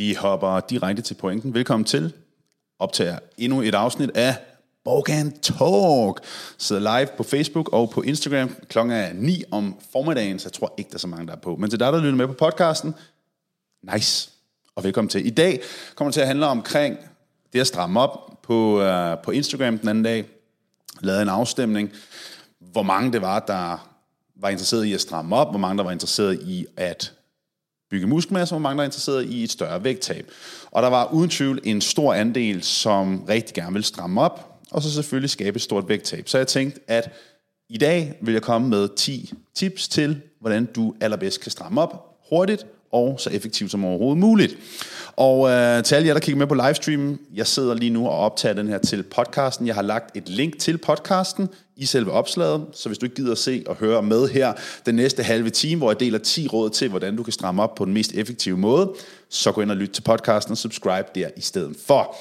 Vi hopper direkte til pointen. Velkommen til. Optager endnu et afsnit af Bogan Talk. Sidder live på Facebook og på Instagram. Klokken er 9 om formiddagen, så jeg tror ikke, der er så mange, der er på. Men til dig, der lytter med på podcasten, nice. Og velkommen til. I dag kommer det til at handle omkring det at stramme op på, uh, på Instagram den anden dag. Lavede en afstemning, hvor mange det var, der var interesseret i at stramme op, hvor mange der var interesseret i at bygge muskelmasse, hvor mange der er interesseret i et større vægttab. Og der var uden tvivl en stor andel, som rigtig gerne vil stramme op, og så selvfølgelig skabe et stort vægttab. Så jeg tænkte, at i dag vil jeg komme med 10 tips til, hvordan du allerbedst kan stramme op hurtigt og så effektivt som overhovedet muligt. Og øh, til alle jer, der kigger med på livestreamen, jeg sidder lige nu og optager den her til podcasten. Jeg har lagt et link til podcasten i selve opslaget, så hvis du ikke gider at se og høre med her den næste halve time, hvor jeg deler 10 råd til, hvordan du kan stramme op på den mest effektive måde, så gå ind og lyt til podcasten og subscribe der i stedet for.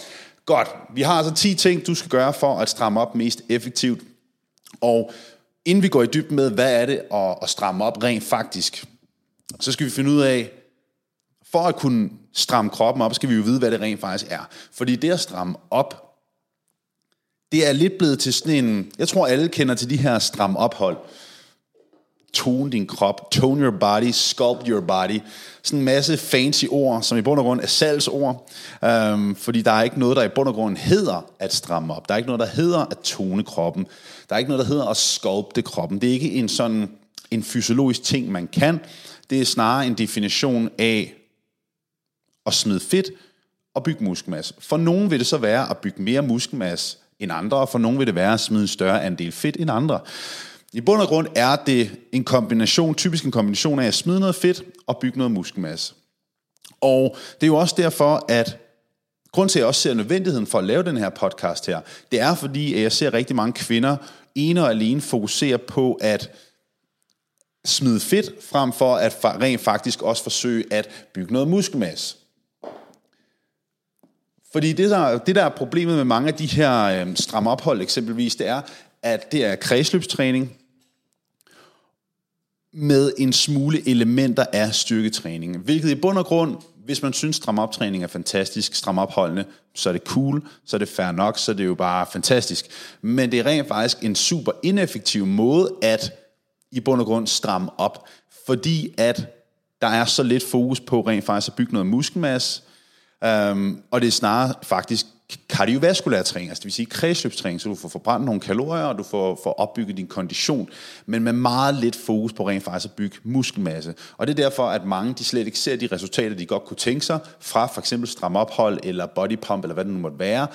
Godt, vi har altså 10 ting, du skal gøre for at stramme op mest effektivt. Og inden vi går i dybden med, hvad er det at, at stramme op rent faktisk, så skal vi finde ud af, for at kunne stramme kroppen op, skal vi jo vide, hvad det rent faktisk er. Fordi det at stramme op, det er lidt blevet til sådan en... Jeg tror, alle kender til de her stram ophold. Tone din krop, tone your body, sculpt your body. Sådan en masse fancy ord, som i bund og grund er salgsord. Øhm, fordi der er ikke noget, der i bund og grund hedder at stramme op. Der er ikke noget, der hedder at tone kroppen. Der er ikke noget, der hedder at sculpte kroppen. Det er ikke en sådan en fysiologisk ting, man kan. Det er snarere en definition af at smide fedt og bygge muskelmasse. For nogen vil det så være at bygge mere muskelmasse end andre, og for nogen vil det være at smide en større andel fedt end andre. I bund og grund er det en kombination, typisk en kombination af at smide noget fedt og bygge noget muskelmasse. Og det er jo også derfor, at grund til, at jeg også ser nødvendigheden for at lave den her podcast her, det er fordi, at jeg ser rigtig mange kvinder ene og alene fokusere på at smide fedt, frem for at rent faktisk også forsøge at bygge noget muskelmasse. Fordi det der, det der er problemet med mange af de her øh, stramme ophold eksempelvis, det er, at det er kredsløbstræning med en smule elementer af styrketræning. Hvilket i bund og grund, hvis man synes stram optræning er fantastisk, stram opholdende, så er det cool, så er det fair nok, så er det jo bare fantastisk. Men det er rent faktisk en super ineffektiv måde at i bund og grund stramme op, fordi at der er så lidt fokus på rent faktisk at bygge noget muskelmasse, Um, og det er snarere faktisk kardiovaskulær træning, altså det vil sige kredsløbstræning, så du får forbrændt nogle kalorier, og du får, får opbygget din kondition, men med meget lidt fokus på rent faktisk at bygge muskelmasse. Og det er derfor, at mange de slet ikke ser de resultater, de godt kunne tænke sig, fra for eksempel stram ophold, eller body pump, eller hvad det nu måtte være,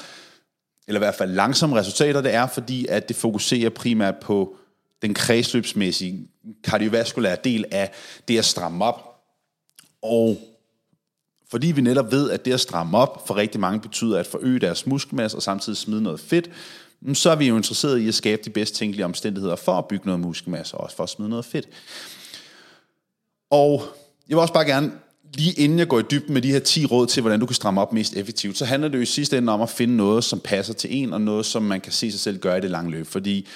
eller i hvert fald langsomme resultater, det er, fordi at det fokuserer primært på den kredsløbsmæssige, kardiovaskulære del af det at stramme op. Og fordi vi netop ved, at det at stramme op for rigtig mange betyder at forøge deres muskelmasse og samtidig smide noget fedt, mm, så er vi jo interesseret i at skabe de bedst tænkelige omstændigheder for at bygge noget muskelmasse og også for at smide noget fedt. Og jeg vil også bare gerne, lige inden jeg går i dybden med de her 10 råd til, hvordan du kan stramme op mest effektivt, så handler det jo i sidste ende om at finde noget, som passer til en, og noget, som man kan se sig selv gøre i det lange løb. Fordi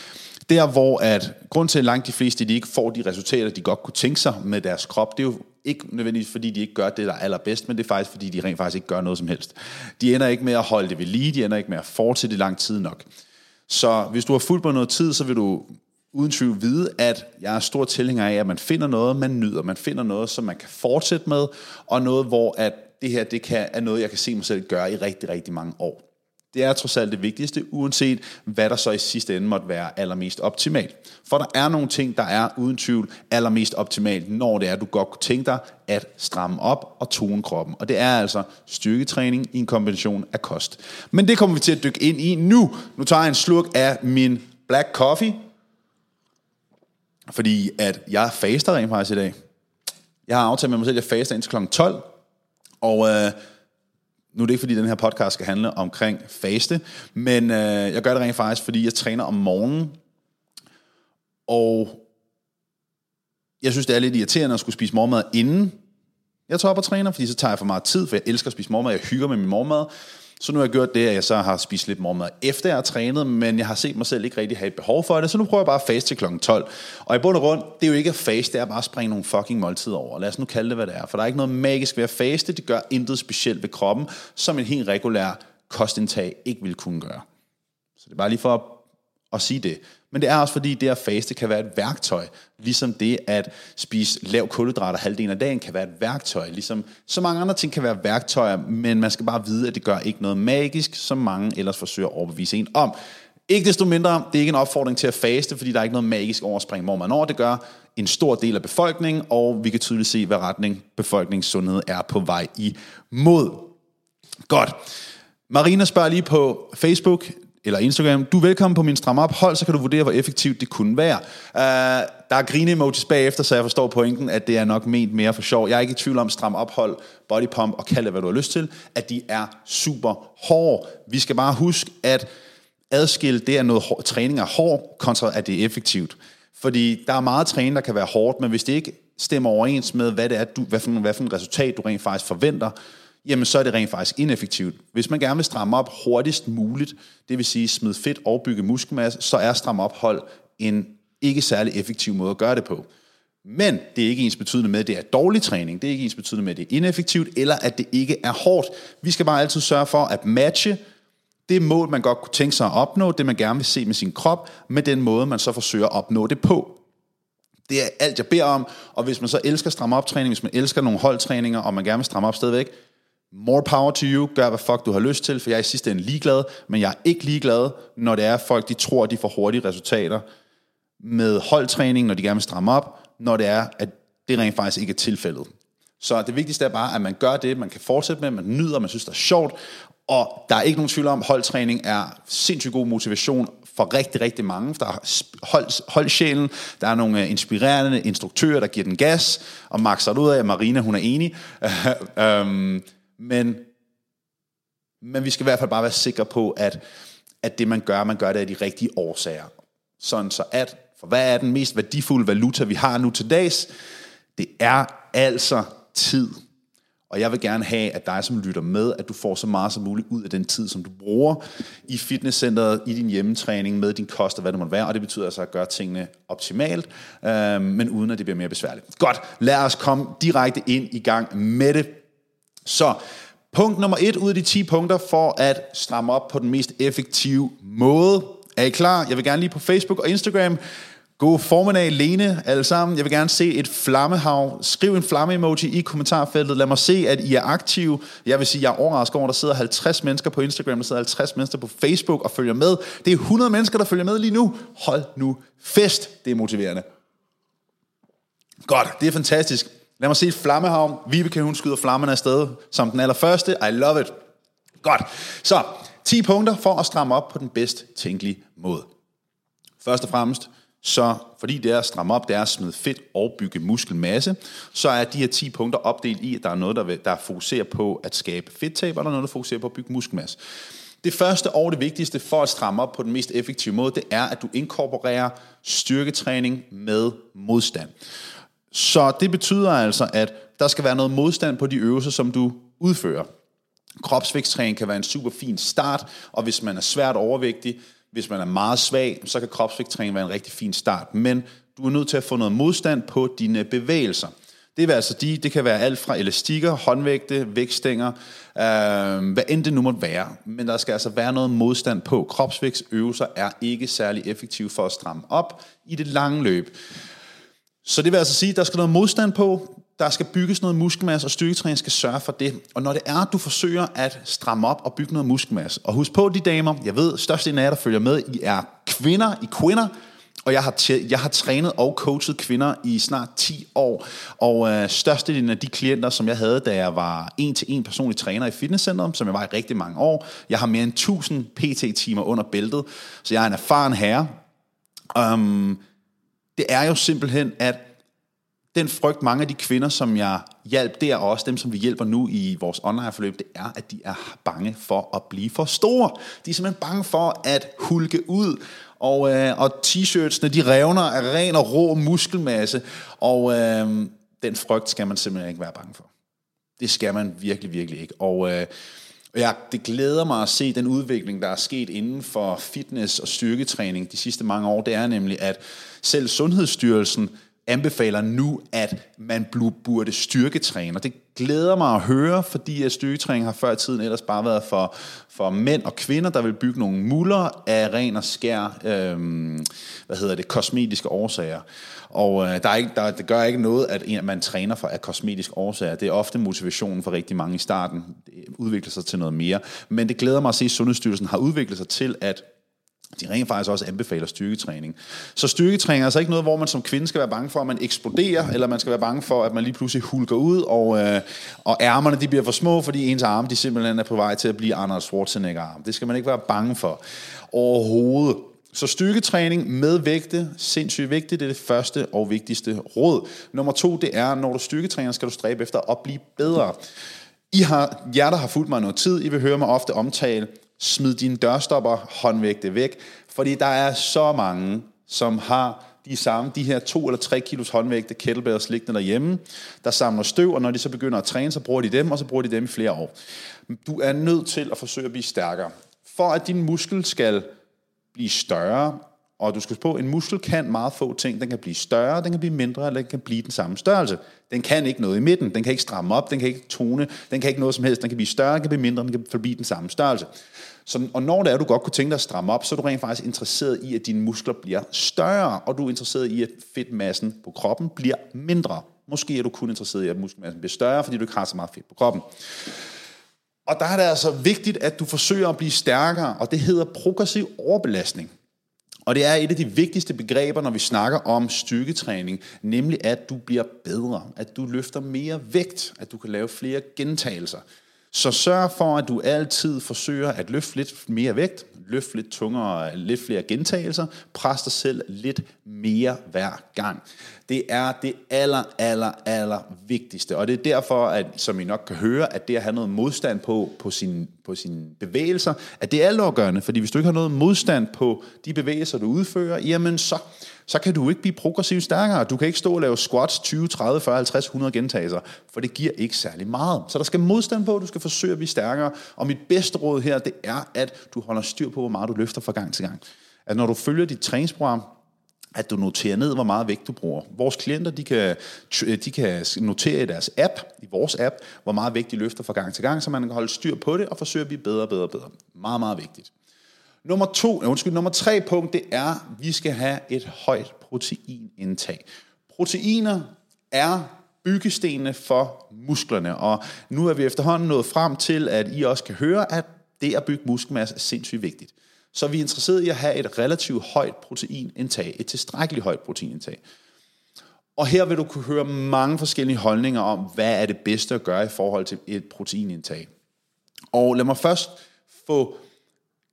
der, hvor at grund til, at langt de fleste de ikke får de resultater, de godt kunne tænke sig med deres krop, det er jo ikke nødvendigvis fordi, de ikke gør det, der er allerbedst, men det er faktisk fordi, de rent faktisk ikke gør noget som helst. De ender ikke med at holde det ved lige, de ender ikke med at fortsætte i lang tid nok. Så hvis du har fulgt på noget tid, så vil du uden tvivl vide, at jeg er stor tilhænger af, at man finder noget, man nyder. Man finder noget, som man kan fortsætte med, og noget, hvor at det her det kan, er noget, jeg kan se mig selv gøre i rigtig, rigtig mange år. Det er trods alt det vigtigste, uanset hvad der så i sidste ende måtte være allermest optimalt. For der er nogle ting, der er uden tvivl allermest optimalt, når det er, at du godt kunne tænke dig at stramme op og tone kroppen. Og det er altså styrketræning i en kombination af kost. Men det kommer vi til at dykke ind i nu. Nu tager jeg en slurk af min black coffee, fordi at jeg faster rent faktisk i dag. Jeg har aftalt med mig selv, at jeg faster indtil kl. 12, og øh, nu er det ikke, fordi den her podcast skal handle omkring faste, men øh, jeg gør det rent faktisk, fordi jeg træner om morgenen, og jeg synes, det er lidt irriterende at skulle spise morgenmad inden jeg tager op og træner, fordi så tager jeg for meget tid, for jeg elsker at spise morgenmad, jeg hygger med min morgenmad. Så nu har jeg gjort det, at jeg så har spist lidt morgenmad efter jeg har trænet, men jeg har set mig selv ikke rigtig have et behov for det, så nu prøver jeg bare at faste til kl. 12. Og i bund og grund, det er jo ikke at faste, det er bare at springe nogle fucking måltider over. Lad os nu kalde det, hvad det er. For der er ikke noget magisk ved at faste, det gør intet specielt ved kroppen, som en helt regulær kostindtag ikke vil kunne gøre. Så det er bare lige for at, at sige det. Men det er også fordi, det at faste kan være et værktøj, ligesom det at spise lav kulhydrater halvdelen af dagen kan være et værktøj, ligesom så mange andre ting kan være værktøjer, men man skal bare vide, at det gør ikke noget magisk, som mange ellers forsøger at overbevise en om. Ikke desto mindre, det er ikke en opfordring til at faste, fordi der er ikke noget magisk overspring, hvor man når Det gør en stor del af befolkningen, og vi kan tydeligt se, hvad retning befolkningssundhed er på vej imod. Godt. Marina spørger lige på Facebook, eller Instagram, du er velkommen på min stram op hold, så kan du vurdere, hvor effektivt det kunne være. Uh, der er grine emojis bagefter, så jeg forstår pointen, at det er nok ment mere for sjov. Jeg er ikke i tvivl om stram ophold, body pump og kald det, hvad du har lyst til, at de er super hårde. Vi skal bare huske, at adskille det er noget hår, træning er hård, kontra at det er effektivt. Fordi der er meget træning, der kan være hårdt, men hvis det ikke stemmer overens med, hvad det er, du, hvad, for, hvad for en resultat du rent faktisk forventer, jamen så er det rent faktisk ineffektivt. Hvis man gerne vil stramme op hurtigst muligt, det vil sige smide fedt og bygge muskelmasse, så er stram ophold en ikke særlig effektiv måde at gøre det på. Men det er ikke ens betydende med, at det er dårlig træning. Det er ikke ens betydende med, at det er ineffektivt, eller at det ikke er hårdt. Vi skal bare altid sørge for at matche det mål, man godt kunne tænke sig at opnå, det man gerne vil se med sin krop, med den måde, man så forsøger at opnå det på. Det er alt, jeg beder om, og hvis man så elsker stramme optræning, hvis man elsker nogle holdtræninger, og man gerne vil stramme op stadigvæk, more power to you, gør hvad fuck du har lyst til, for jeg er i sidste ende ligeglad, men jeg er ikke ligeglad, når det er folk, de tror, de får hurtige resultater med holdtræning, når de gerne vil stramme op, når det er, at det rent faktisk ikke er tilfældet. Så det vigtigste er bare, at man gør det, man kan fortsætte med, man nyder, man synes, det er sjovt, og der er ikke nogen tvivl om, at holdtræning er sindssygt god motivation for rigtig, rigtig mange. Der er hold, holdsjælen, der er nogle øh, inspirerende instruktører, der giver den gas, og Max har ud af, at Marina hun er enig. um, men, men vi skal i hvert fald bare være sikre på, at, at det man gør, man gør det af de rigtige årsager. Sådan så at, for hvad er den mest værdifulde valuta, vi har nu til dags? Det er altså tid. Og jeg vil gerne have, at dig, som lytter med, at du får så meget som muligt ud af den tid, som du bruger i fitnesscenteret, i din hjemmetræning, med din kost og hvad det måtte være. Og det betyder altså at gøre tingene optimalt, øh, men uden at det bliver mere besværligt. Godt, lad os komme direkte ind i gang med det. Så punkt nummer et ud af de 10 punkter for at stramme op på den mest effektive måde. Er I klar? Jeg vil gerne lige på Facebook og Instagram God formiddag, Lene, alle sammen. Jeg vil gerne se et flammehav. Skriv en flamme-emoji i kommentarfeltet. Lad mig se, at I er aktive. Jeg vil sige, at jeg er overrasket over, at der sidder 50 mennesker på Instagram, der sidder 50 mennesker på Facebook og følger med. Det er 100 mennesker, der følger med lige nu. Hold nu fest. Det er motiverende. Godt, det er fantastisk. Lad mig se et flammehavn. Vibeke, hun skyder flammerne afsted som den allerførste. I love it. Godt. Så, 10 punkter for at stramme op på den bedst tænkelige måde. Først og fremmest, så fordi det er at stramme op, det er at smide fedt og bygge muskelmasse, så er de her 10 punkter opdelt i, at der er noget, der, vil, der fokuserer på at skabe fedttab, og der er noget, der fokuserer på at bygge muskelmasse. Det første og det vigtigste for at stramme op på den mest effektive måde, det er, at du inkorporerer styrketræning med modstand. Så det betyder altså, at der skal være noget modstand på de øvelser, som du udfører. Kropsvægtstræning kan være en super fin start, og hvis man er svært overvægtig, hvis man er meget svag, så kan kropsvægtstræning være en rigtig fin start. Men du er nødt til at få noget modstand på dine bevægelser. Det vil altså de, det kan være alt fra elastikker, håndvægte, vægtstænger, øh, hvad end det nu måtte være. Men der skal altså være noget modstand på. Kropsvægtsøvelser er ikke særlig effektive for at stramme op i det lange løb. Så det vil altså sige, at der skal noget modstand på, der skal bygges noget muskelmasse, og styrketræning skal sørge for det. Og når det er, at du forsøger at stramme op og bygge noget muskelmasse, og husk på de damer, jeg ved, størstedelen af jer, der følger med, I er kvinder, I kvinder, og jeg har, jeg har trænet og coachet kvinder i snart 10 år, og øh, størstedelen af de klienter, som jeg havde, da jeg var en-til-en personlig træner i fitnesscenteret, som jeg var i rigtig mange år, jeg har mere end 1000 PT-timer under bæltet, så jeg er en erfaren herre. Um, det er jo simpelthen, at den frygt, mange af de kvinder, som jeg hjalp der, og også dem, som vi hjælper nu i vores online-forløb, det er, at de er bange for at blive for store. De er simpelthen bange for at hulke ud, og, øh, og t-shirtsene, de revner af ren og rå muskelmasse, og øh, den frygt skal man simpelthen ikke være bange for. Det skal man virkelig, virkelig ikke. Og øh, Ja, det glæder mig at se den udvikling, der er sket inden for fitness og styrketræning de sidste mange år. Det er nemlig, at selv Sundhedsstyrelsen anbefaler nu, at man burde styrketræne. Og det glæder mig at høre, fordi at styrketræning har før i tiden ellers bare været for, for mænd og kvinder, der vil bygge nogle muller af ren og skær, øhm, hvad hedder det, kosmetiske årsager. Og øh, der er ikke, der, det gør ikke noget, at man træner for af kosmetiske årsager. Det er ofte motivationen for rigtig mange i starten. Det udvikler sig til noget mere. Men det glæder mig at se, at Sundhedsstyrelsen har udviklet sig til, at de rent faktisk også anbefaler styrketræning. Så styrketræning er altså ikke noget, hvor man som kvinde skal være bange for, at man eksploderer, eller man skal være bange for, at man lige pludselig hulker ud, og, øh, og ærmerne de bliver for små, fordi ens arme de simpelthen er på vej til at blive Arnold Schwarzenegger-arm. Det skal man ikke være bange for overhovedet. Så styrketræning med vægte, sindssygt vigtigt, det er det første og vigtigste råd. Nummer to, det er, når du styrketræner, skal du stræbe efter at blive bedre. I har, jer, der har fulgt mig noget tid, I vil høre mig ofte omtale Smid dine dørstopper håndvægte væk, fordi der er så mange, som har de samme, de her to eller tre kilos håndvægte kettlebells liggende derhjemme, der samler støv, og når de så begynder at træne, så bruger de dem, og så bruger de dem i flere år. Du er nødt til at forsøge at blive stærkere. For at din muskel skal blive større, og du skal på, en muskel kan meget få ting. Den kan blive større, den kan blive mindre, eller den kan blive den samme størrelse. Den kan ikke noget i midten, den kan ikke stramme op, den kan ikke tone, den kan ikke noget som helst. Den kan blive større, den kan blive mindre, den kan forbi den samme størrelse. Så, og når det er, du godt kunne tænke dig at stramme op, så er du rent faktisk interesseret i, at dine muskler bliver større, og du er interesseret i, at fedtmassen på kroppen bliver mindre. Måske er du kun interesseret i, at muskelmassen bliver større, fordi du ikke har så meget fedt på kroppen. Og der er det altså vigtigt, at du forsøger at blive stærkere, og det hedder progressiv overbelastning. Og det er et af de vigtigste begreber, når vi snakker om styrketræning, nemlig at du bliver bedre, at du løfter mere vægt, at du kan lave flere gentagelser. Så sørg for, at du altid forsøger at løfte lidt mere vægt, løfte lidt tungere, lidt flere gentagelser, pres dig selv lidt mere hver gang. Det er det aller, aller, aller vigtigste, og det er derfor, at, som I nok kan høre, at det at have noget modstand på, på, sin, på sine bevægelser, at det er altafgørende, fordi hvis du ikke har noget modstand på de bevægelser, du udfører, jamen så så kan du ikke blive progressivt stærkere. Du kan ikke stå og lave squats 20, 30, 40, 50, 100 gentagelser, for det giver ikke særlig meget. Så der skal modstand på, du skal forsøge at blive stærkere. Og mit bedste råd her, det er, at du holder styr på, hvor meget du løfter fra gang til gang. At når du følger dit træningsprogram, at du noterer ned, hvor meget vægt du bruger. Vores klienter, de kan, de kan notere i deres app, i vores app, hvor meget vægt de løfter fra gang til gang, så man kan holde styr på det og forsøge at blive bedre og bedre og bedre. Meget, meget vigtigt. Nummer to, undskyld, nummer tre punkt, det er, at vi skal have et højt proteinindtag. Proteiner er byggestenene for musklerne, og nu er vi efterhånden nået frem til, at I også kan høre, at det at bygge muskelmasse er sindssygt vigtigt. Så vi er interesseret i at have et relativt højt proteinindtag, et tilstrækkeligt højt proteinindtag. Og her vil du kunne høre mange forskellige holdninger om, hvad er det bedste at gøre i forhold til et proteinindtag. Og lad mig først få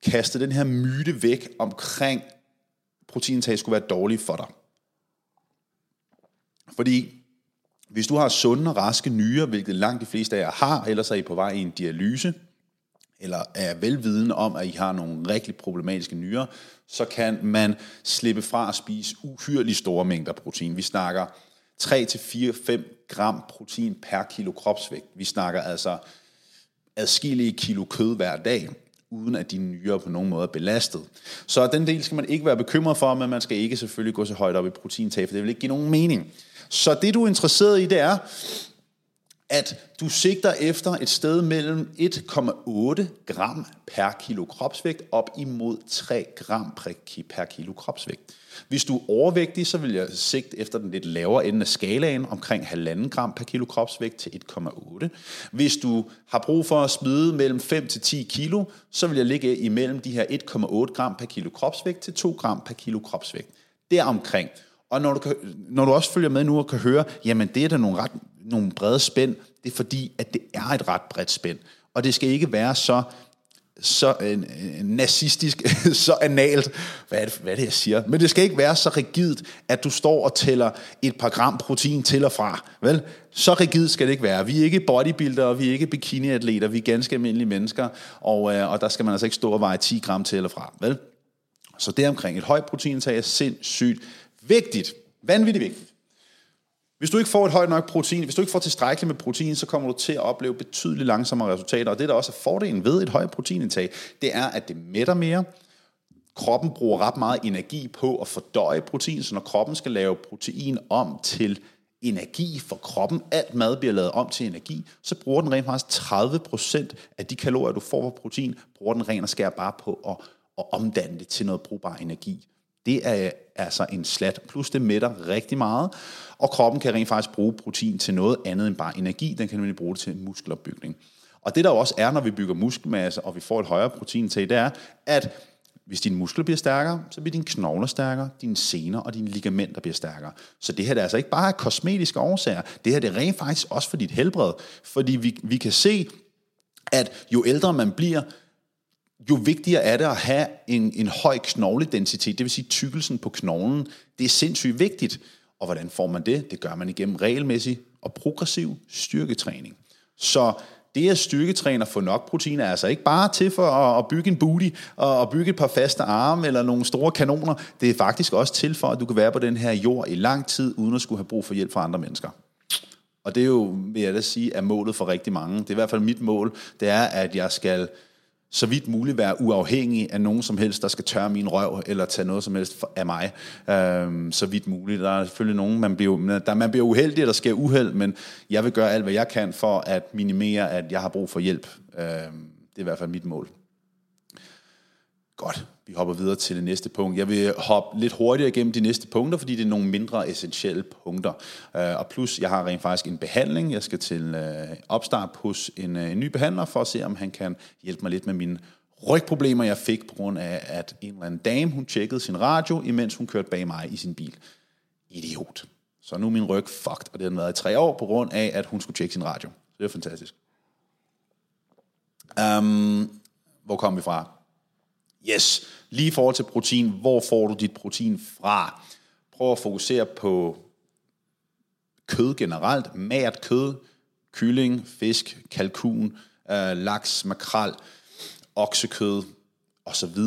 kastet den her myte væk omkring, proteintag skulle være dårligt for dig. Fordi hvis du har sunde og raske nyrer, hvilket langt de fleste af jer har, ellers er I på vej i en dialyse, eller er velvidende om, at I har nogle rigtig problematiske nyrer, så kan man slippe fra at spise uhyrligt store mængder protein. Vi snakker 3-4-5 gram protein per kilo kropsvægt. Vi snakker altså adskillige kilo kød hver dag uden at dine nyrer på nogen måde er belastet. Så den del skal man ikke være bekymret for, men man skal ikke selvfølgelig gå så højt op i proteintag, for det vil ikke give nogen mening. Så det, du er interesseret i, det er, at du sigter efter et sted mellem 1,8 gram per kilo kropsvægt op imod 3 gram per kilo kropsvægt. Hvis du er overvægtig, så vil jeg sigte efter den lidt lavere ende af skalaen, omkring 1,5 gram per kilo kropsvægt til 1,8. Hvis du har brug for at smide mellem 5 til 10 kilo, så vil jeg ligge imellem de her 1,8 gram per kilo kropsvægt til 2 gram per kilo kropsvægt. Deromkring. Og når du, kan, når du også følger med nu og kan høre, jamen det er da nogle, ret, nogle brede spænd, det er fordi, at det er et ret bredt spænd. Og det skal ikke være så så øh, øh nazistisk, så analt, hvad er, det, hvad er det, jeg siger? Men det skal ikke være så rigidt, at du står og tæller et par gram protein til og fra. Vel? Så rigidt skal det ikke være. Vi er ikke bodybuildere, vi er ikke bikiniatleter, vi er ganske almindelige mennesker, og, øh, og der skal man altså ikke stå og veje 10 gram til eller fra. Vel? Så det omkring et højt proteintag er sindssygt vigtigt. Vanvittigt vigtigt. Hvis du ikke får et højt nok protein, hvis du ikke får tilstrækkeligt med protein, så kommer du til at opleve betydeligt langsommere resultater. Og det, der også er fordelen ved et højt proteinindtag, det er, at det mætter mere. Kroppen bruger ret meget energi på at fordøje protein, så når kroppen skal lave protein om til energi for kroppen, alt mad bliver lavet om til energi, så bruger den rent faktisk 30% af de kalorier, du får fra protein, bruger den rent og skær bare på at, at omdanne det til noget brugbar energi. Det er altså en slat, plus det mætter rigtig meget, og kroppen kan rent faktisk bruge protein til noget andet end bare energi, den kan nemlig bruge det til muskelopbygning. Og det der også er, når vi bygger muskelmasse, og vi får et højere protein til, det er, at hvis dine muskler bliver stærkere, så bliver dine knogler stærkere, dine sener og dine ligamenter bliver stærkere. Så det her det er altså ikke bare kosmetiske årsager, det her det er rent faktisk også for dit helbred. Fordi vi, vi kan se, at jo ældre man bliver, jo vigtigere er det at have en, en høj knogledensitet, det vil sige tykkelsen på knoglen. Det er sindssygt vigtigt. Og hvordan får man det? Det gør man igennem regelmæssig og progressiv styrketræning. Så det at styrketræne og få nok protein er altså ikke bare til for at bygge en booty og bygge et par faste arme eller nogle store kanoner. Det er faktisk også til for, at du kan være på den her jord i lang tid, uden at skulle have brug for hjælp fra andre mennesker. Og det er jo, vil jeg da sige, er målet for rigtig mange. Det er i hvert fald mit mål. Det er, at jeg skal så vidt muligt være uafhængig af nogen som helst, der skal tørre min røv, eller tage noget som helst af mig, øhm, så vidt muligt. Der er selvfølgelig nogen, man bliver, der, man bliver uheldig, der sker uheld, men jeg vil gøre alt, hvad jeg kan for at minimere, at jeg har brug for hjælp. Øhm, det er i hvert fald mit mål. Godt, vi hopper videre til det næste punkt. Jeg vil hoppe lidt hurtigere igennem de næste punkter, fordi det er nogle mindre essentielle punkter. Øh, og plus, jeg har rent faktisk en behandling. Jeg skal til øh, opstart hos en, øh, en ny behandler for at se, om han kan hjælpe mig lidt med mine rygproblemer, jeg fik på grund af, at en eller anden dame, hun tjekkede sin radio, imens hun kørte bag mig i sin bil. Idiot. Så nu er min ryg fucked, og det har været i tre år på grund af, at hun skulle tjekke sin radio. Så det er fantastisk. Um, hvor kom vi fra? Yes, lige i forhold til protein, hvor får du dit protein fra? Prøv at fokusere på kød generelt, mært kød, kylling, fisk, kalkun, øh, laks, makrel, oksekød osv.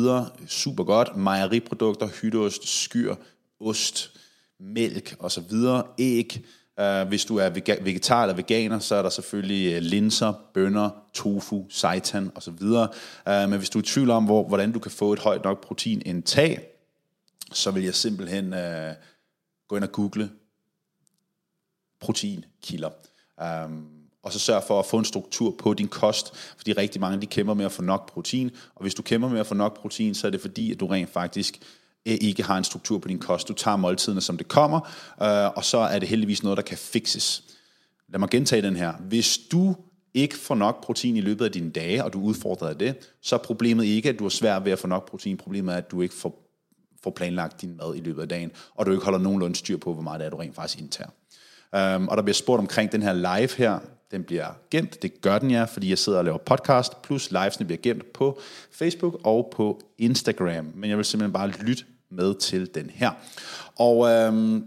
Super godt. Mejeriprodukter, hytteost, skyr, ost, mælk osv. Æg, Uh, hvis du er vegetar eller veganer, så er der selvfølgelig øh, linser, bønner, tofu, seitan osv. Uh, øh, men hvis du er i tvivl om, hvor, hvordan du kan få et højt nok proteinindtag, så vil jeg simpelthen uh, gå ind og google proteinkilder. Um, og så sørg for at få en struktur på din kost, fordi rigtig mange de kæmper med at få nok protein, og hvis du kæmper med at få nok protein, så er det fordi, at du rent faktisk Øh, ikke har en struktur på din kost. Du tager måltiderne, som det kommer, øh, og så er det heldigvis noget, der kan fixes. Lad mig gentage den her. Hvis du ikke får nok protein i løbet af dine dage, og du udfordrer det, så er problemet ikke, at du er svær ved at få nok protein. Problemet er, at du ikke får, får planlagt din mad i løbet af dagen, og du ikke holder nogenlunde styr på, hvor meget det er, du rent faktisk indtager. Um, og der bliver spurgt omkring den her live her, den bliver gemt, det gør den ja, fordi jeg sidder og laver podcast, plus livesene bliver gemt på Facebook og på Instagram. Men jeg vil simpelthen bare lytte med til den her. Og øhm,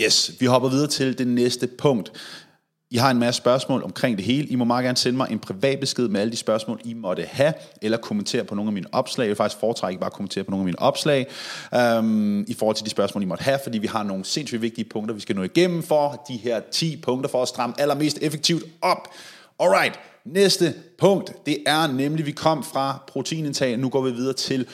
yes, vi hopper videre til det næste punkt. I har en masse spørgsmål omkring det hele. I må meget gerne sende mig en privat besked med alle de spørgsmål, I måtte have, eller kommentere på nogle af mine opslag. Jeg vil faktisk foretrække bare bare kommentere på nogle af mine opslag, øhm, i forhold til de spørgsmål, I måtte have, fordi vi har nogle sindssygt vigtige punkter, vi skal nå igennem for de her 10 punkter for at stramme allermest effektivt op. Alright, næste punkt, det er nemlig, vi kom fra proteinindtag, nu går vi videre til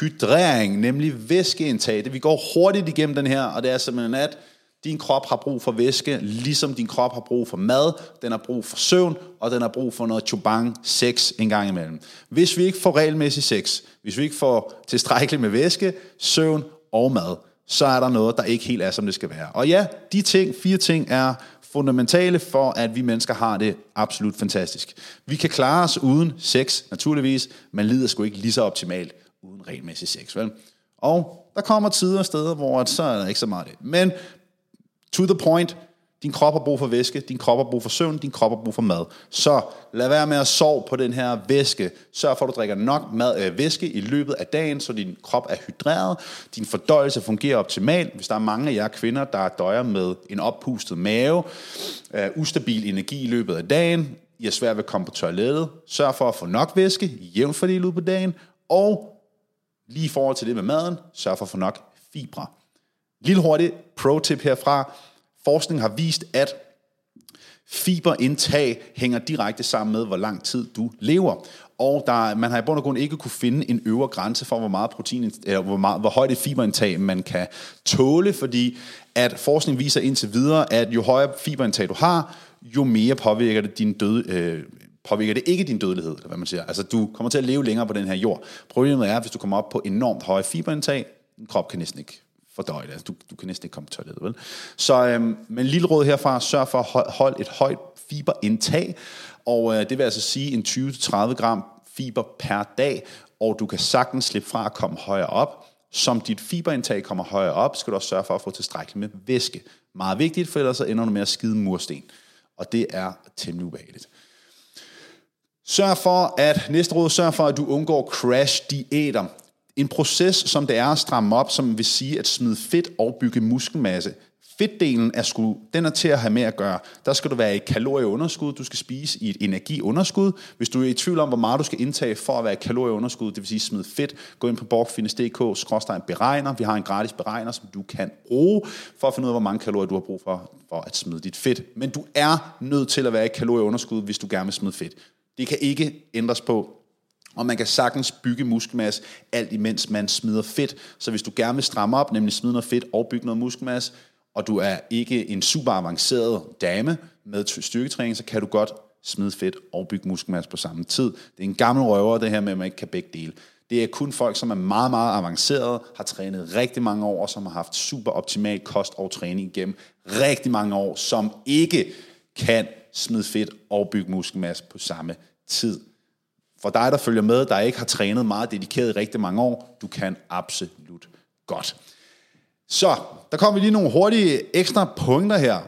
hydrering, nemlig væskeindtag. Det, vi går hurtigt igennem den her, og det er simpelthen, at din krop har brug for væske, ligesom din krop har brug for mad, den har brug for søvn, og den har brug for noget chubang sex en gang imellem. Hvis vi ikke får regelmæssig sex, hvis vi ikke får tilstrækkeligt med væske, søvn og mad, så er der noget, der ikke helt er, som det skal være. Og ja, de ting, fire ting, er fundamentale for, at vi mennesker har det absolut fantastisk. Vi kan klare os uden sex, naturligvis, men lider sgu ikke lige så optimalt uden regelmæssig sex, vel? Og der kommer tider og steder, hvor så er der ikke så meget det. Men to the point, din krop har brug for væske, din krop har brug for søvn, din krop har brug for mad. Så lad være med at sove på den her væske. Sørg for, at du drikker nok mad, øh, væske i løbet af dagen, så din krop er hydreret, din fordøjelse fungerer optimalt. Hvis der er mange af jer kvinder, der døjer med en oppustet mave, øh, ustabil energi i løbet af dagen, I er svært ved at komme på toilettet, sørg for at få nok væske, jævnt fordelt ud på dagen, og Lige i forhold til det med maden, sørg for at få nok fibre. Lille hurtigt pro-tip herfra. Forskning har vist, at fiberindtag hænger direkte sammen med, hvor lang tid du lever. Og der, man har i bund og grund ikke kunne finde en øvre grænse for, hvor meget protein, eller hvor, meget, hvor højt et fiberindtag man kan tåle, fordi at forskning viser indtil videre, at jo højere fiberindtag du har, jo mere påvirker det din død, øh, påvirker det ikke din dødelighed, eller hvad man siger. Altså, du kommer til at leve længere på den her jord. Problemet er, hvis du kommer op på enormt høje fiberindtag, din krop kan næsten ikke fordøje det. Altså, du, du kan næsten ikke komme på toilettet, vel? Så, øhm, men lille råd herfra, sørg for at holde et højt fiberindtag, og øh, det vil altså sige en 20-30 gram fiber per dag, og du kan sagtens slippe fra at komme højere op. Som dit fiberindtag kommer højere op, skal du også sørge for at få tilstrækkeligt med væske. Meget vigtigt, for ellers så ender du med at skide mursten. Og det er temmelig ubehageligt. Sørg for, at, næste råd, sørg for, at du undgår crash-diæter. En proces, som det er at stramme op, som vil sige at smide fedt og bygge muskelmasse. Fedtdelen er sgu, den er til at have med at gøre. Der skal du være i kalorieunderskud, du skal spise i et energiunderskud. Hvis du er i tvivl om, hvor meget du skal indtage for at være i kalorieunderskud, det vil sige smid fedt, gå ind på borgfitness.dk, skråstrej beregner. Vi har en gratis beregner, som du kan bruge for at finde ud af, hvor mange kalorier du har brug for, for at smide dit fedt. Men du er nødt til at være i kalorieunderskud, hvis du gerne vil smide fedt. Det kan ikke ændres på, og man kan sagtens bygge muskelmasse, alt imens man smider fedt. Så hvis du gerne vil stramme op, nemlig smide noget fedt og bygge noget muskelmasse, og du er ikke en super avanceret dame med styrketræning, så kan du godt smide fedt og bygge muskelmasse på samme tid. Det er en gammel røver, det her med, at man ikke kan begge dele. Det er kun folk, som er meget, meget avancerede, har trænet rigtig mange år, og som har haft super optimal kost og træning igennem rigtig mange år, som ikke kan smide fedt og bygge muskelmasse på samme tid. For dig, der følger med, der ikke har trænet meget dedikeret i rigtig mange år, du kan absolut godt. Så, der kommer vi lige nogle hurtige ekstra pointer her.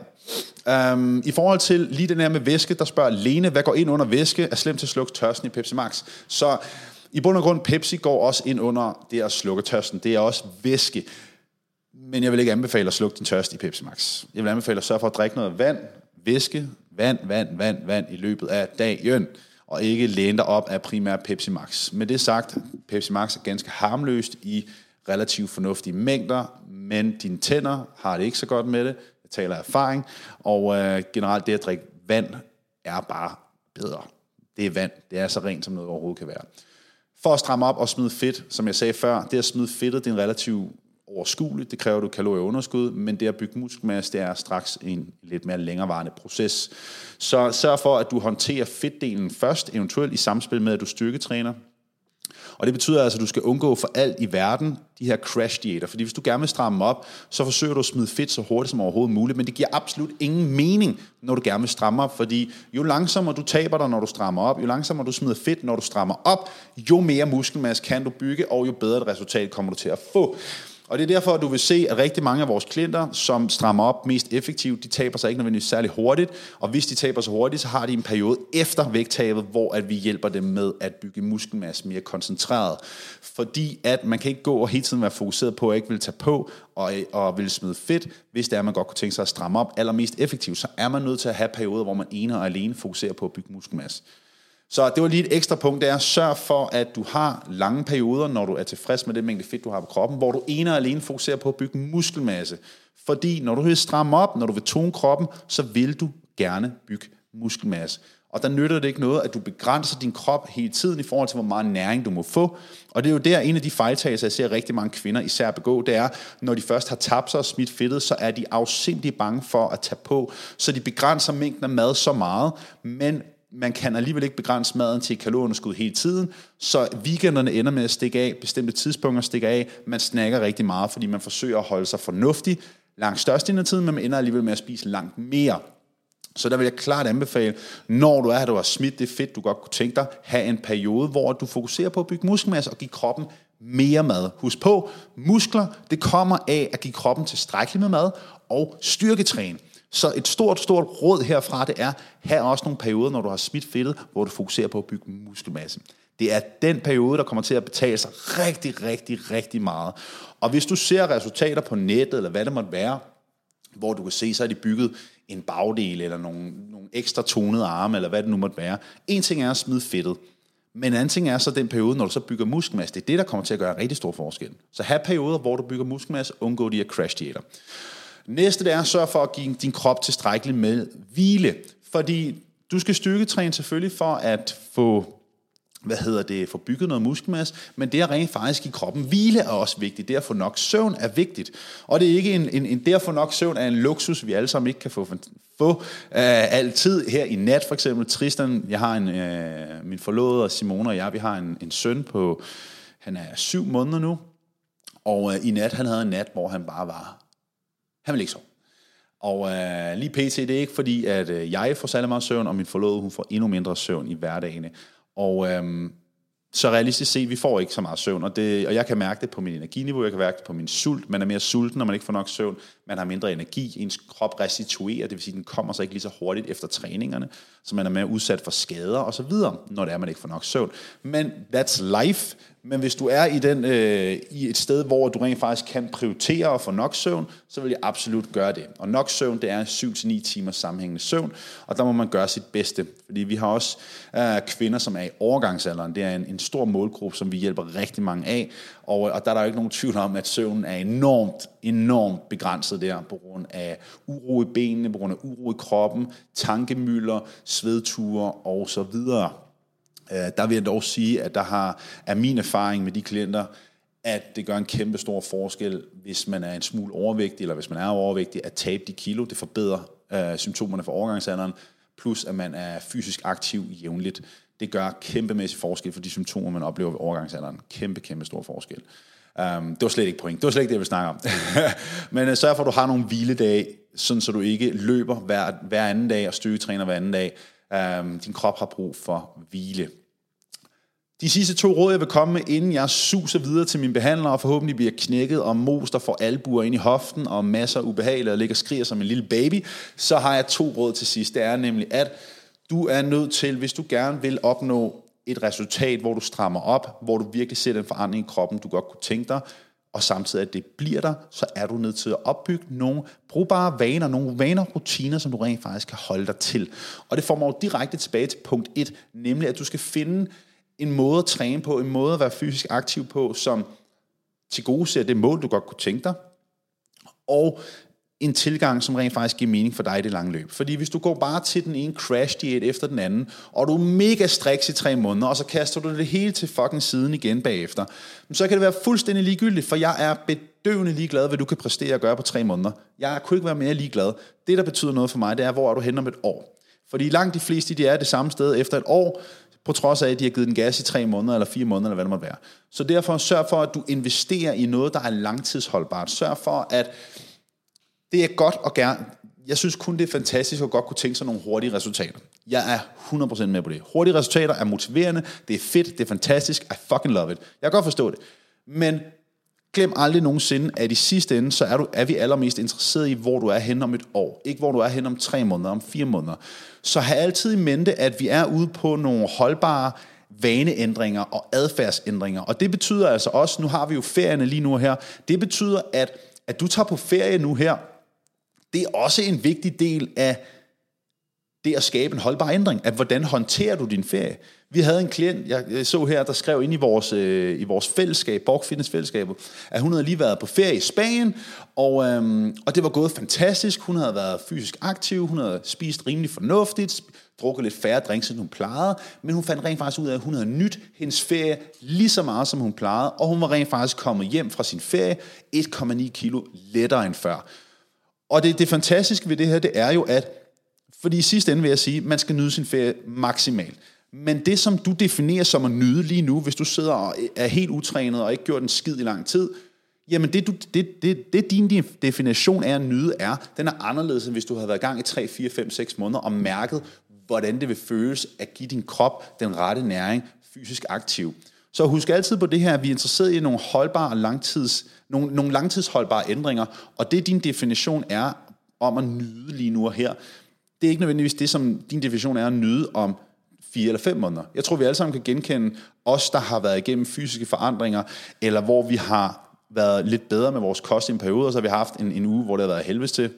Um, I forhold til lige den her med væske, der spørger Lene, hvad går ind under væske, er slemt til at slukke tørsten i Pepsi Max. Så i bund og grund, Pepsi går også ind under det at slukke tørsten. Det er også væske. Men jeg vil ikke anbefale at slukke din tørst i Pepsi Max. Jeg vil anbefale at sørge for at drikke noget vand, væske, vand, vand, vand, vand i løbet af dagen, og ikke læne dig op af primært Pepsi Max. Med det sagt, Pepsi Max er ganske harmløst i relativt fornuftige mængder, men dine tænder har det ikke så godt med det. Jeg taler af erfaring, og øh, generelt det at drikke vand er bare bedre. Det er vand. Det er så rent, som noget overhovedet kan være. For at stramme op og smide fedt, som jeg sagde før, det at smide fedtet, det er en relativt overskueligt, det kræver du kalorieunderskud, men det at bygge muskelmasse, det er straks en lidt mere længerevarende proces. Så sørg for, at du håndterer fedtdelen først, eventuelt i samspil med, at du styrketræner. Og det betyder altså, at du skal undgå for alt i verden de her crash diæter. Fordi hvis du gerne vil stramme op, så forsøger du at smide fedt så hurtigt som overhovedet muligt. Men det giver absolut ingen mening, når du gerne vil stramme op. Fordi jo langsommere du taber dig, når du strammer op, jo langsommere du smider fedt, når du strammer op, jo mere muskelmasse kan du bygge, og jo bedre et resultat kommer du til at få. Og det er derfor, at du vil se, at rigtig mange af vores klienter, som strammer op mest effektivt, de taber sig ikke nødvendigvis særlig hurtigt. Og hvis de taber sig hurtigt, så har de en periode efter vægttabet, hvor at vi hjælper dem med at bygge muskelmasse mere koncentreret. Fordi at man kan ikke gå og hele tiden være fokuseret på at ikke vil tage på og, og vil smide fedt, hvis det er, at man godt kunne tænke sig at stramme op allermest effektivt, så er man nødt til at have perioder, hvor man ene og alene fokuserer på at bygge muskelmasse. Så det var lige et ekstra punkt, det er, sørg for, at du har lange perioder, når du er tilfreds med det mængde fedt, du har på kroppen, hvor du ene og alene fokuserer på at bygge muskelmasse. Fordi når du vil stramme op, når du vil tone kroppen, så vil du gerne bygge muskelmasse. Og der nytter det ikke noget, at du begrænser din krop hele tiden i forhold til, hvor meget næring du må få. Og det er jo der, en af de fejltagelser, jeg ser rigtig mange kvinder især begå, det er, når de først har tabt sig og smidt fedtet, så er de afsindig bange for at tage på. Så de begrænser mængden af mad så meget, men man kan alligevel ikke begrænse maden til kalorieunderskud hele tiden, så weekenderne ender med at stikke af, bestemte tidspunkter stikker af, man snakker rigtig meget, fordi man forsøger at holde sig fornuftig langt størstedelen af tiden, men man ender alligevel med at spise langt mere. Så der vil jeg klart anbefale, når du er her, du har smidt det fedt, du godt kunne tænke dig, have en periode, hvor du fokuserer på at bygge muskelmasse og give kroppen mere mad. Husk på, muskler, det kommer af at give kroppen tilstrækkeligt med mad og styrketræne. Så et stort, stort råd herfra, det er, have også nogle perioder, når du har smidt fedtet, hvor du fokuserer på at bygge muskelmasse. Det er den periode, der kommer til at betale sig rigtig, rigtig, rigtig meget. Og hvis du ser resultater på nettet, eller hvad det måtte være, hvor du kan se, så er de bygget en bagdel, eller nogle, nogle ekstra tonede arme, eller hvad det nu måtte være. En ting er at smide fedtet, men en anden ting er så den periode, når du så bygger muskelmasse. Det er det, der kommer til at gøre en rigtig stor forskel. Så have perioder, hvor du bygger muskelmasse, undgå de her crash diæter. Næste det er at sørge for at give din krop tilstrækkeligt med hvile. Fordi du skal styrketræne selvfølgelig for at få hvad hedder det, få bygget noget muskelmasse, men det at rent faktisk i kroppen hvile er også vigtigt. Det at få nok søvn er vigtigt. Og det er ikke en, en, en det at få nok søvn er en luksus, vi alle sammen ikke kan få, få uh, altid. Her i nat for eksempel, Tristan, jeg har en, uh, min forlovede Simone og jeg, vi har en, en søn på, han er syv måneder nu, og uh, i nat, han havde en nat, hvor han bare var, han vil ikke sove. Og øh, lige pt, det er ikke fordi, at øh, jeg får særlig meget søvn, og min forlovede, hun får endnu mindre søvn i hverdagen. Og øh, så realistisk set, vi får ikke så meget søvn, og, det, og jeg kan mærke det på min energiniveau, jeg kan mærke det på min sult. Man er mere sulten, når man ikke får nok søvn. Man har mindre energi, ens krop restituerer, det vil sige, den kommer så ikke lige så hurtigt efter træningerne, så man er mere udsat for skader og så videre, når det er, man ikke får nok søvn. Men that's life. Men hvis du er i, den, øh, i et sted, hvor du rent faktisk kan prioritere at få nok søvn, så vil jeg absolut gøre det. Og nok søvn, det er 7-9 timer sammenhængende søvn, og der må man gøre sit bedste. Fordi vi har også øh, kvinder, som er i overgangsalderen. Det er en, en stor målgruppe, som vi hjælper rigtig mange af. Og, og der er der jo ikke nogen tvivl om, at søvnen er enormt, enormt begrænset der, på grund af uro i benene, på grund af uro i kroppen, tankemøller, svedture og så videre. Øh, der vil jeg dog sige, at der har, er min erfaring med de klienter, at det gør en kæmpe stor forskel, hvis man er en smule overvægtig, eller hvis man er overvægtig, at tabe de kilo. Det forbedrer øh, symptomerne for overgangsalderen, plus at man er fysisk aktiv jævnligt. Det gør kæmpemæssig forskel for de symptomer, man oplever ved overgangsalderen. Kæmpe, kæmpe stor forskel. Um, det var slet ikke point. Det var slet ikke det, jeg ville snakke om. Men uh, sørg for, at du har nogle hviledage, sådan så du ikke løber hver, hver anden dag og styrketræner hver anden dag. Um, din krop har brug for hvile. De sidste to råd, jeg vil komme med, inden jeg suser videre til min behandler, og forhåbentlig bliver knækket og most der får albuer ind i hoften, og masser af ubehageligt, og ligger og skriger som en lille baby, så har jeg to råd til sidst. Det er nemlig, at du er nødt til, hvis du gerne vil opnå et resultat, hvor du strammer op, hvor du virkelig ser den forandring i kroppen, du godt kunne tænke dig, og samtidig at det bliver der, så er du nødt til at opbygge nogle brugbare vaner, nogle vaner og rutiner, som du rent faktisk kan holde dig til. Og det får mig jo direkte tilbage til punkt 1, nemlig at du skal finde en måde at træne på, en måde at være fysisk aktiv på, som til gode ser det mål, du godt kunne tænke dig, og en tilgang, som rent faktisk giver mening for dig i det lange løb. Fordi hvis du går bare til den ene crash diet efter den anden, og du er mega striks i tre måneder, og så kaster du det hele til fucking siden igen bagefter, så kan det være fuldstændig ligegyldigt, for jeg er bedøvende ligeglad, hvad du kan præstere og gøre på tre måneder. Jeg kunne ikke være mere ligeglad. Det, der betyder noget for mig, det er, hvor er du hen om et år. Fordi langt de fleste, de er det samme sted efter et år, på trods af, at de har givet den gas i tre måneder, eller fire måneder, eller hvad det måtte være. Så derfor sørg for, at du investerer i noget, der er langtidsholdbart. Sørg for, at det er godt og gerne, jeg synes kun, det er fantastisk at godt kunne tænke sig nogle hurtige resultater. Jeg er 100% med på det. Hurtige resultater er motiverende, det er fedt, det er fantastisk, I fucking love it. Jeg kan godt forstå det. Men glem aldrig nogensinde, at i sidste ende, så er, du, er vi allermest interesseret i, hvor du er hen om et år. Ikke hvor du er hen om tre måneder, om fire måneder. Så have altid i mente, at vi er ude på nogle holdbare vaneændringer og adfærdsændringer. Og det betyder altså også, nu har vi jo ferierne lige nu her, det betyder, at, at du tager på ferie nu her, det er også en vigtig del af det at skabe en holdbar ændring, at hvordan håndterer du din ferie? Vi havde en klient, jeg så her, der skrev ind i vores, øh, i vores fællesskab, Borg Fitness fællesskabet, at hun havde lige været på ferie i Spanien, og, øhm, og det var gået fantastisk. Hun havde været fysisk aktiv, hun havde spist rimelig fornuftigt, drukket lidt færre drinks, end hun plejede, men hun fandt rent faktisk ud af, at hun havde nyt hendes ferie lige så meget, som hun plejede, og hun var rent faktisk kommet hjem fra sin ferie 1,9 kilo lettere end før. Og det, det fantastiske ved det her, det er jo, at, fordi i sidste ende vil jeg sige, man skal nyde sin ferie maksimalt. Men det, som du definerer som at nyde lige nu, hvis du sidder og er helt utrænet og ikke gjort en skid i lang tid, jamen det, du, det, det, det din definition af at nyde er, den er anderledes, end hvis du havde været i gang i 3, 4, 5, 6 måneder og mærket, hvordan det vil føles at give din krop den rette næring, fysisk aktiv. Så husk altid på det her, at vi er interesseret i nogle holdbare langtids, nogle, nogle langtidsholdbare ændringer, og det din definition er om at nyde lige nu og her, det er ikke nødvendigvis det, som din definition er at nyde om fire eller fem måneder. Jeg tror, vi alle sammen kan genkende os, der har været igennem fysiske forandringer, eller hvor vi har været lidt bedre med vores kost i en periode, og så har vi haft en, en uge, hvor det har været helvedes til.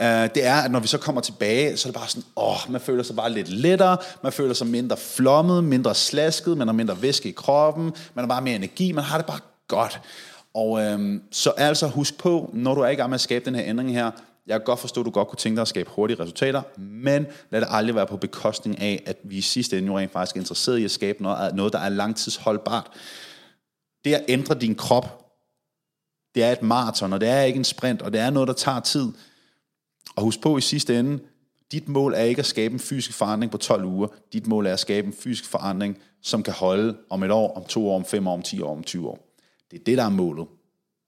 Uh, det er, at når vi så kommer tilbage, så er det bare sådan, åh, man føler sig bare lidt lettere, man føler sig mindre flommet, mindre slasket, man har mindre væske i kroppen, man har bare mere energi, man har det bare godt. Og øhm, så altså husk på, når du er i gang med at skabe den her ændring her, jeg kan godt forstå, at du godt kunne tænke dig at skabe hurtige resultater, men lad det aldrig være på bekostning af, at vi i sidste ende jo rent faktisk er interesseret i at skabe noget, noget der er langtidsholdbart. Det at ændre din krop, det er et maraton, og det er ikke en sprint, og det er noget, der tager tid. Og husk på i sidste ende, dit mål er ikke at skabe en fysisk forandring på 12 uger. Dit mål er at skabe en fysisk forandring, som kan holde om et år, om to år, om fem år, om 10 år, om 20 år. Det er det, der er målet.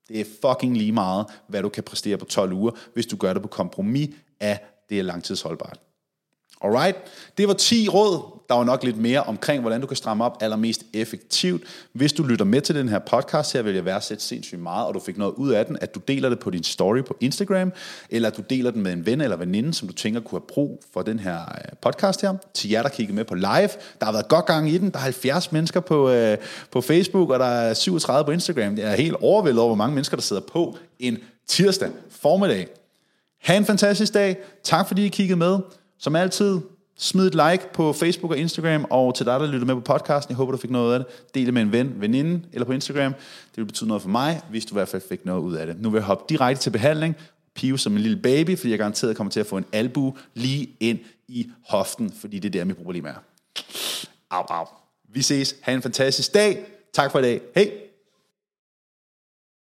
Det er fucking lige meget, hvad du kan præstere på 12 uger, hvis du gør det på kompromis af det er langtidsholdbart. Alright, det var 10 råd. Der var nok lidt mere omkring, hvordan du kan stramme op allermest effektivt. Hvis du lytter med til den her podcast her, vil jeg værdsætte sindssygt meget, og du fik noget ud af den, at du deler det på din story på Instagram, eller at du deler den med en ven eller veninde, som du tænker kunne have brug for den her øh, podcast her. Til jer, der kigger med på live, der har været godt gang i den. Der er 70 mennesker på, øh, på Facebook, og der er 37 på Instagram. Det er helt overvældet over, hvor mange mennesker, der sidder på en tirsdag formiddag. Ha' en fantastisk dag. Tak fordi I kiggede med. Som altid, smid et like på Facebook og Instagram, og til dig, der lytter med på podcasten, jeg håber, du fik noget af det. Del det med en ven, veninde eller på Instagram. Det vil betyde noget for mig, hvis du i hvert fald fik noget ud af det. Nu vil jeg hoppe direkte til behandling. Pive som en lille baby, fordi jeg garanteret kommer til at få en albu lige ind i hoften, fordi det er der, mit problem er. Au, au. Vi ses. Ha' en fantastisk dag. Tak for i dag. Hej.